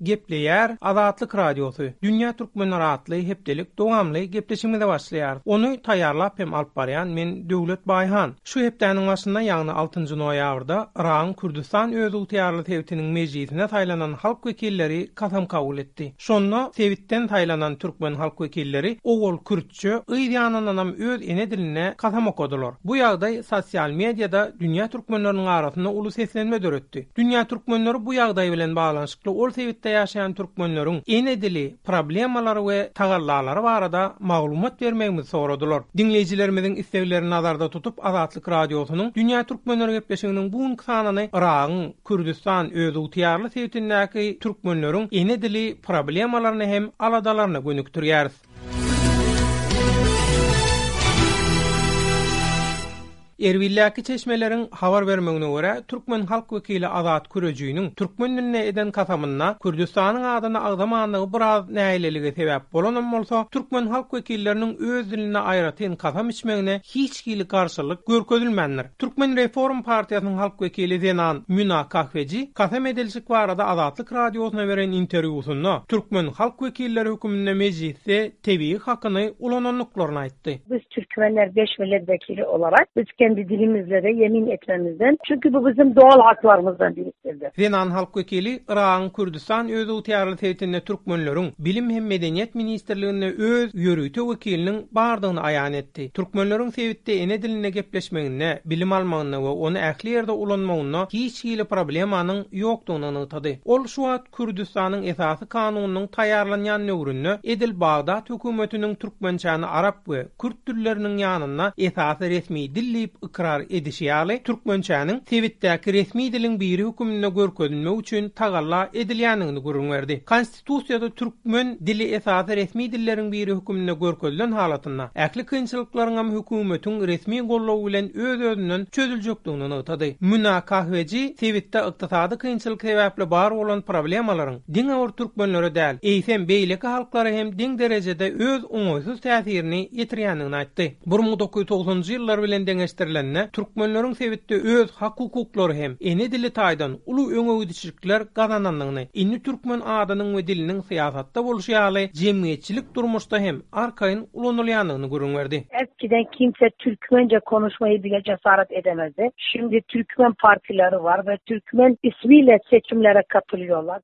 Gepleýär Azatlyk Radiosy. Dünýä Türkmenler atly hepdelik dowamly gepleşigimize başlaýarys. Ony taýýarlap hem alyp barýan men Döwlet Baýhan. Şu hepdäniň başynda, ýagny altynjy noýabrda Yragyň Kürdüstan özygtyýarly sebitiniň mejlisine saýlanan halk wekilleri kasam kabul etdi. Şonda sebitden saýlanan türkmen halk wekilleri owal kürt, Türkçe, yz ýanyndanam öz ene dilinde kasam okadylar. Bu ýagdaý sosial mediada dünýä türkmenleriniň arasynda uly seslenme döretdi. Dünýä türkmenleri bu ýagdaý bilen baglanyşykly ol sebitde ýaşaýan türkmenleriň ene dili, problemalary we tagallalary barada maglumat bermegimizi soradylar. Diňleýjilerimiziň isleglerini nazarda tutup Azatlyk Radiosynyň Dünýä türkmenleri gepleşiginiň bu günki sanyny Yragyň Kürdüstan özygtyýarly sebitindäki türkmenleriň ene dili problemalaryna hem aladalaryna gönükdirýäris. Erbil'däki çeşmeleriň habar bermegine görä, türkmen halk wekili Azat Kürejiniň türkmen dilinde eden kasamynda Kürdüstanyň adyny agzamandygy biraz nägilelige sebäp bolanam bolsa, türkmen halk wekilleriniň öz dilinde aýratyn kasam içmegine hiç hiç hili garşylyk görkezilmändir. Türkmen reform partiýasynyň halk wekili zenan Müna Kahweji kasam edilşik barada Azatlyk Radiosyna beren interwýusynda türkmen halk wekilleri höküminde mejlisde tebigy hakyny ulanandyklaryny aýtdy. Biz türkmenler beş milletvekili olarak biz kendi dilimizlede yemin etmemizden çünki bu bizim doğal haklarymyzdan birikdir de. Zenan halk wekili Yragyň Kürdüstan özygtyýarly sebitinde türkmenleriň Bilim hem medeniýet ministrliginde öz ýörüte wekiliniň bardygyny aýan etdi. etdi. Türkmenleriň sebitde ene dilinde gepleşmeginde, bilim almagynda we ony ähli ýerde ulanmagynda hiç hili problemanyň ýokdugyny nygtady. Ol şu wagt Kürdüstanyň Esasy Kanunynyň taýýarlanýan döwründe edil Bagdat hökümetiniň türkmençäni arap we kürt dilleriniň ýanynda esasy resmi dil diýip ykrar edişi ýaly, türkmençäniň sebitdäki resmi diliň biri höküminde görkezilmegi üçin tagalla edilýändigini gürrüň berdi. Konstitusiýada türkmen dili esasy resmi dilleriň biri höküminde görkezilen halatynda, ähli kynçylyklaryň hem hökümetiň resmi goldawy bilen öz-özünden çözüljekdigini nygtady. Müna Kahweji sebitde ykdysady kynçylyk sebäpli bar bolan problemalaryň diňe bir türkmenlere däl, eýsem, beýleki halklara hem deň derejede öz oňaýsyz täsirini ýetirýändigini aýtdy. Bir müň dokuz ýüz togsanjy ýyllar bilen deňeşdirilende, türkmenleriň sebitde öz hak-hukuklary hem ene dili taýdan uly öňegidiş. ler gazanandygyny, indi türkmen adynyň we diliniň syýasatda bolşy ýaly, jemgyýetçilik durmuşda hem arkaýyn ulanylýandygyny gürrüň berdi. Eskiden kimse türkmence konuşmaýy bile jasarat edemezdi. Şimdi türkmen partilary bar we türkmen ismi ile seçimlere katylýolar.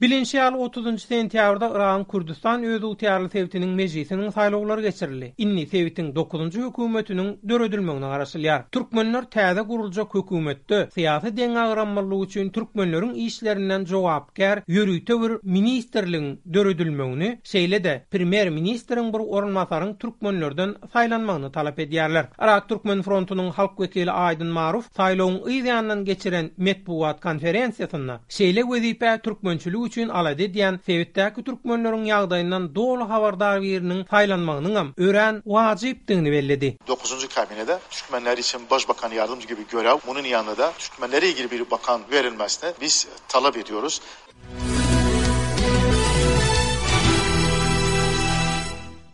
Bilinşi ýaly, otuzynjy sentýabrda Yragyň Kürdüstan özygtyýarly sebitiniň mejlisiniň saýlawlary geçirildi. Indi sebitiň dokuzynjy hökümetiniň döredilmegine garaşylýar. Türkmenler täze guruljak hökümetde syýasy deňagramlylyk üçin türkmenleriň işlerinden jogapkär ýörite bir ministrligiň döredilmegini, şeýle-de premýer-ministriň bir orunbasaryň türkmenlerden saýlanmagyny talap edýärler. Yrak türkmen frontunyň halk wekili Aýdyn Maruf saýlawyň yz ýanyndan geçiren metbugat konferensiýasynda, Şeýle wezipä türkmençilik üçin alada edýän sebitdäki türkmenleriň ýagdaýyndan doly habardar biriniň saýlanmagynyňam örän wajypdygyny belledi. Dokuzynjy kabinede türkmenler içim başbakan ýardymcy gibi görev, munin yanında da türkmenlere ilgili bir bakan verilmesini biz talap ediyoruz.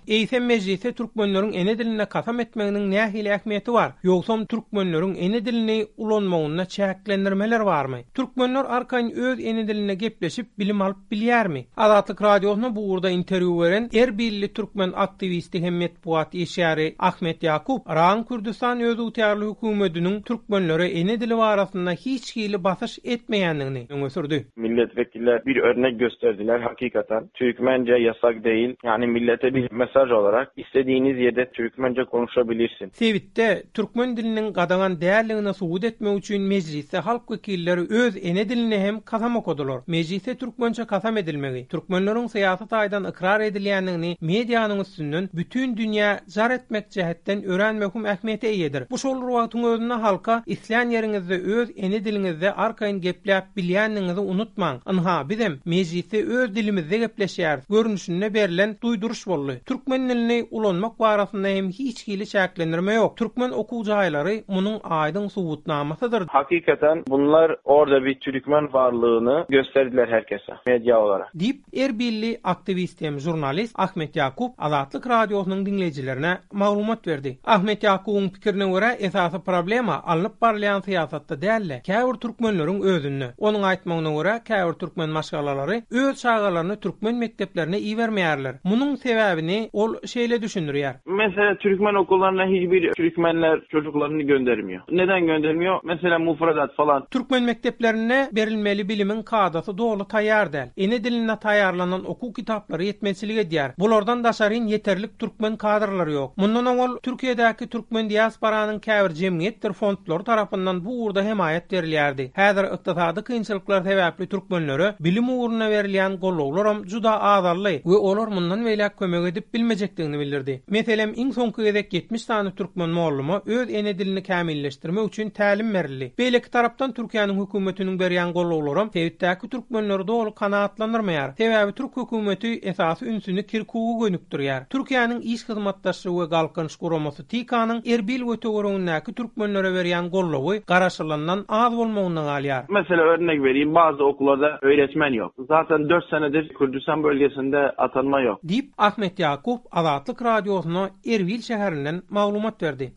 Eýsem mejlisde türkmenleriň ene dilinde kasam etmeginiň nähili ähmiýeti bar? Ýogsam türkmenleriň ene dilini ulanmagynda çäklendirmeler barmy? Türkmenler arkaýyn öz ene dilinde gepleşip, bilim alyp bilýärmi? Azatlyk Radiosyna bu ugurda interwýu beren erbilli türkmen aktiwisti hem metbugat işgäri Ahmet Ýakup, RAN Kürdistan özygtyýarly hökümediniň türkmenlere ene dili barasynda hiç hili basyş etmeýändigini öňe sürdi. Millet wekiller bir örnek gösterdiler hakykatan Türkmence yasak değil yani millete bir mesaj olarak istediğiniz yerde Türkmence konuşabilirsin. Sebitde Türkmen diliniň gadagan däldigini subut etmek üçin mejlisde halk wekilleri öz ene dilinde hem kasam okadylar. Mejlisde Türkmençe kasam edilmegi, Türkmenleriň syýasy taýdan ykrar edilýändigini medianyň üstünden bütün dünýä, jar etmek jähetden örän möhüm ähmiýete eýedir. Bu şol wagtyň özünde halka islän ýeriňizde öz ene diliňizde arkaýyn gepläp bilýändigiňizi unutmaň. Ynha, bizem mejlisde öz dilimizde gepleşýäris görnüşinde berlen duýduryş boldy. Türkmen dilini ulanmak barasynda hem hiç hili çäklendirme ýok. Türkmen okuw jaýlary munuň aýdyň subutnamasydyr. Hakykaten bunlar orda bir türkmen barlygyny gösterdiler herkese, media olara. Diýip, Erbilli aktiwist hem žurnalist Ahmet Ýakup Azatlyk Radiosynyň diňleýjilerine maglumat berdi. Ahmet Ýakubyň pikirine görä, esasy problema alnyp barylýan syýasatda däl-de, käbir türkmenleriň özünde. Onuň aýtmagyna görä, käbir türkmen maşgalalary öz çagalaryny türkmen mekdeplerine ibermeýärler. Munuň sebäbini ol şeýle düşündirýär. Meselem, türkmen okuwlaryna hiç bir türkmenler çocuklaryny göndermiýo. Neden göndermiýo? Meselem, mufradat falan. Türkmen mekdeplerinde berilmeli bilimiň kadasy doly taýýar däl. Ene dilinde taýýarlanan okuw kitaplary ýetmezçilik edýär. Bulardan daşaryn ýeterlik türkmen kadrlary ýok. Mundan owal Türkiýedäki türkmen diasporanyň käbir jemgyýetdir fondlary tarapyndan bu ugurda hemaýat berilýärdi. Häzir ykdysady kynçylyklar sebäpli türkmenlere bilim ugrunda berilýän gollawlaram juda azaldy we olar mundan beýläk kömek edip bilmejekdigini bildirdi. Meselem, iň soňky gezek ýetmiş sany türkmen molluma öz ene dilini kämilleşdirmek üçin tälim berildi. Beýleki tarapdan Türkiýäniň hökümetiniň berýän gollawlaram sebitdäki türkmenleri doly kanagatlandyrmaýar. Sebäbi türk hökümeti esasy ünsüni Kirkuga gönükdirýär. Türkiýäniň Iş hyzmatdaşlygy we galkynyş guramasy, TK-nyň Erbil we töweregindäki türkmenlere berýän goldawy garaşylandan az bolmagynda galýar. Meselem, örnek berýin, bazda okuwlarda öýretmen ýok. Zaten dört senedir Kürdüstan bölgesinde atanma ýok. Diýip, Ahmet Ýakup Azatlyk Radiosyna Erbil şäherinden maglumat berdi.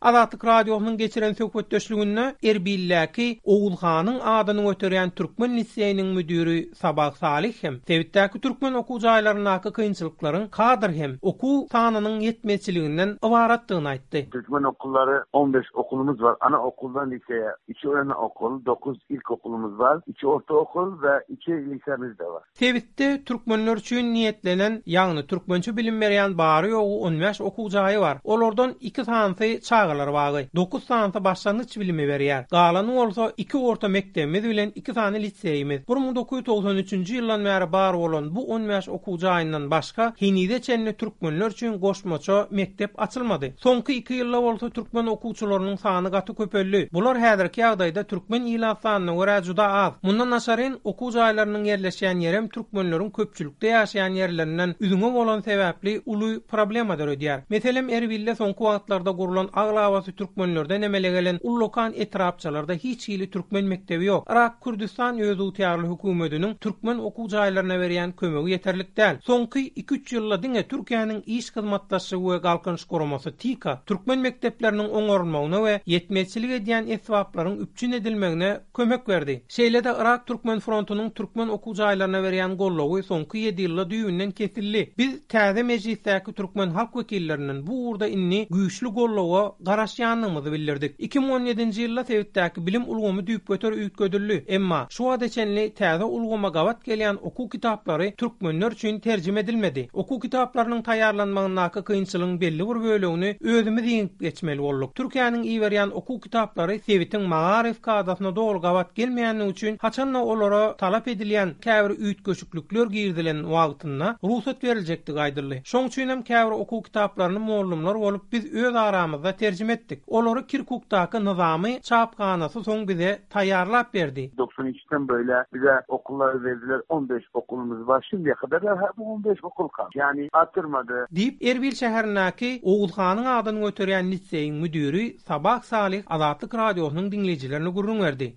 Azatlyk Radiosynyň geçiren söhbetdeşliginde Erbildäki Oguz hanyň adyny göterýän türkmen liseýiniň müdiri Sabah Salih hem sebitdäki türkmen okuw jaýlaryndaky kynçylyklaryň kadr hem okuw sanynyň ýetmezçiliginden ybaratdygyny aýtdy. Türkmen okullary on bäş okulymyz bar. Ana okuldan liseýe iki öne okul, dokuz ilk okulymyz bar, iki orta okul we iki lisemiz-de bar. Sebitde türkmenler üçin niýetlenen, ýagny türkmençe bilim berýän bary-ýogy on bäş okuw jaýy bar. Olardan iki sanysy çagalar bagy, dokuz sanysy başlangyç bilimi berýär. Galany bolsa iki orta mekdebimiz bilen iki sany liseýimiz. Bir müň dokuz ýüz togsan üçünji ýyldan bäri bar bolan bu on bäş okuw jaýyndan başga henize çenli türkmenler üçin goşmaça mekdep açylmady. Soňky iki ýylda bolsa türkmen okuwçylarynyň sany gaty köpeldi. Bular häzirki ýagdaýda türkmen ilat sanyna görä juda az. Mundan daşaryn, okuw jaýlarynyň ýerleşýän ýerem türkmenleriň köpçülikde ýaşaýan ýerlerinden üzňe bolan sebäpli uly problema döredýär. Meselem, Erbilde soňky wagtlarda gurlan aglabasy türkmenlerden emele gelen ullakan etrapçalarda hiç hili türkmen mekdebi ýok. Yrak Kürdüstan özygtyýarly hökümetiniň türkmen okuw jaýlaryna berýän kömegi ýeterlik däl. Soňky iki-üç ýylda diňe Türkiýäniň Iş hyzmatdaşlygy we galkynyş guramasy, TIKA, türkmen mekdepleriniň oňarylmagyna we ýetmezçilik edýän esbaplaryň üpjün edilmegine, kömek berdi. Şeýle-de Yrak türkmen frontunyň türkmen okuw jaýlaryna berýän goldawy soňky ýedi ýylda düýbünden kesildi. Biz täze mejlisdäki türkmen halk wekillerinden bu ugurda indi güýçli goldawa garaşýandygymyzy bildirdik. Iki müň on ýedinji ýylda sebitdäki bilim ulgamy düýpgöter üýtgedildi, emma şu wagta çenli täze ulgama gabat gelýän okuw kitaplary türkmenler üçin terjime edilmedi. Okuw kitaplarynyň taýýarlanmagyndaky kynçylygyň belli bir bölegini özümiz ýeňip geçmeli bolduk. Türkiýäniň iberýän okuw kitaplary sebitiň magaryf kadasyna dogry gabat gelmeýändigi üçin haçan-da olara talap edilýän käbir üýtgeşiklikler girizilen wagtynda rugsat beriljekdigi aýdyldy. Şoň üçin hem käbir okuw kitaplaryny mollumlar bolup biz öz aramyzda terjime etdik. Olary Kirkukdaky Nyzamy çaphanasy soň bize taýýarlap berdi. Doksan üçden böläk bize okulary berdiler, on bäş okulymyz bar. Şimdiýe kadar bar-ha bu on bäş okul kal. Ýagny artyrmady. Diýip, Erbil şäherindäki Oguz hanyň adyny göterýän lisseýiň müdiri Sabah Salyh Azatlyk Radiosynyň diňleýjilerine gürrüň berdi.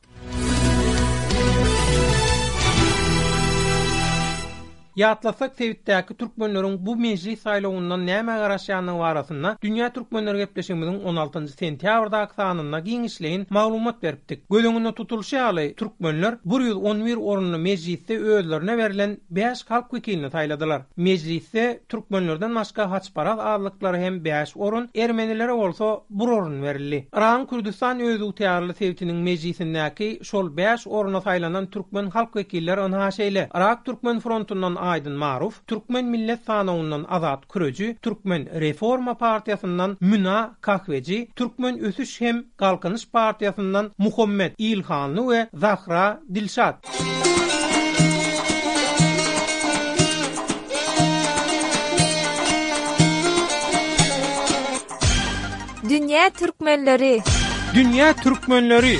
Ýatlasak, sebitdäki türkmenleriň bu Mejlis saýlawyndan nämä garaşýandygy barasynda Dünýä Türkmenleri gepleşigimiziň on altynjy sentýabrdaky sanynda giňişleýin maglumat beripdik. Göz öňünde tutulyşy ýaly, türkmenler bir ýüz on bir orunly Mejlisde özlerine berlen bäş halk wekilini saýladylar. Mejlisde türkmenlerden başga haçparaz azlyklara hem bäş orun, ermenilere bolsa bir orun berildi. Yragyň Kürdüstan özygtyýarly sebitiniň mejlisindäki şol bäş oruna saýlanan türkmen halk wekiller ynha şeýle, Yrak türkmen frontyndan Aýdyn Maruf, Türkmen millet sanawyndan Azat Küreji, Türkmen reforma partiýasyndan Müna Kahweji, Türkmen ösüş hem galkynyş partiýasyndan Muhammet Ilhanly we Zahra Dilşat. Dünýä türkmenleri. Dünýä türkmenleri.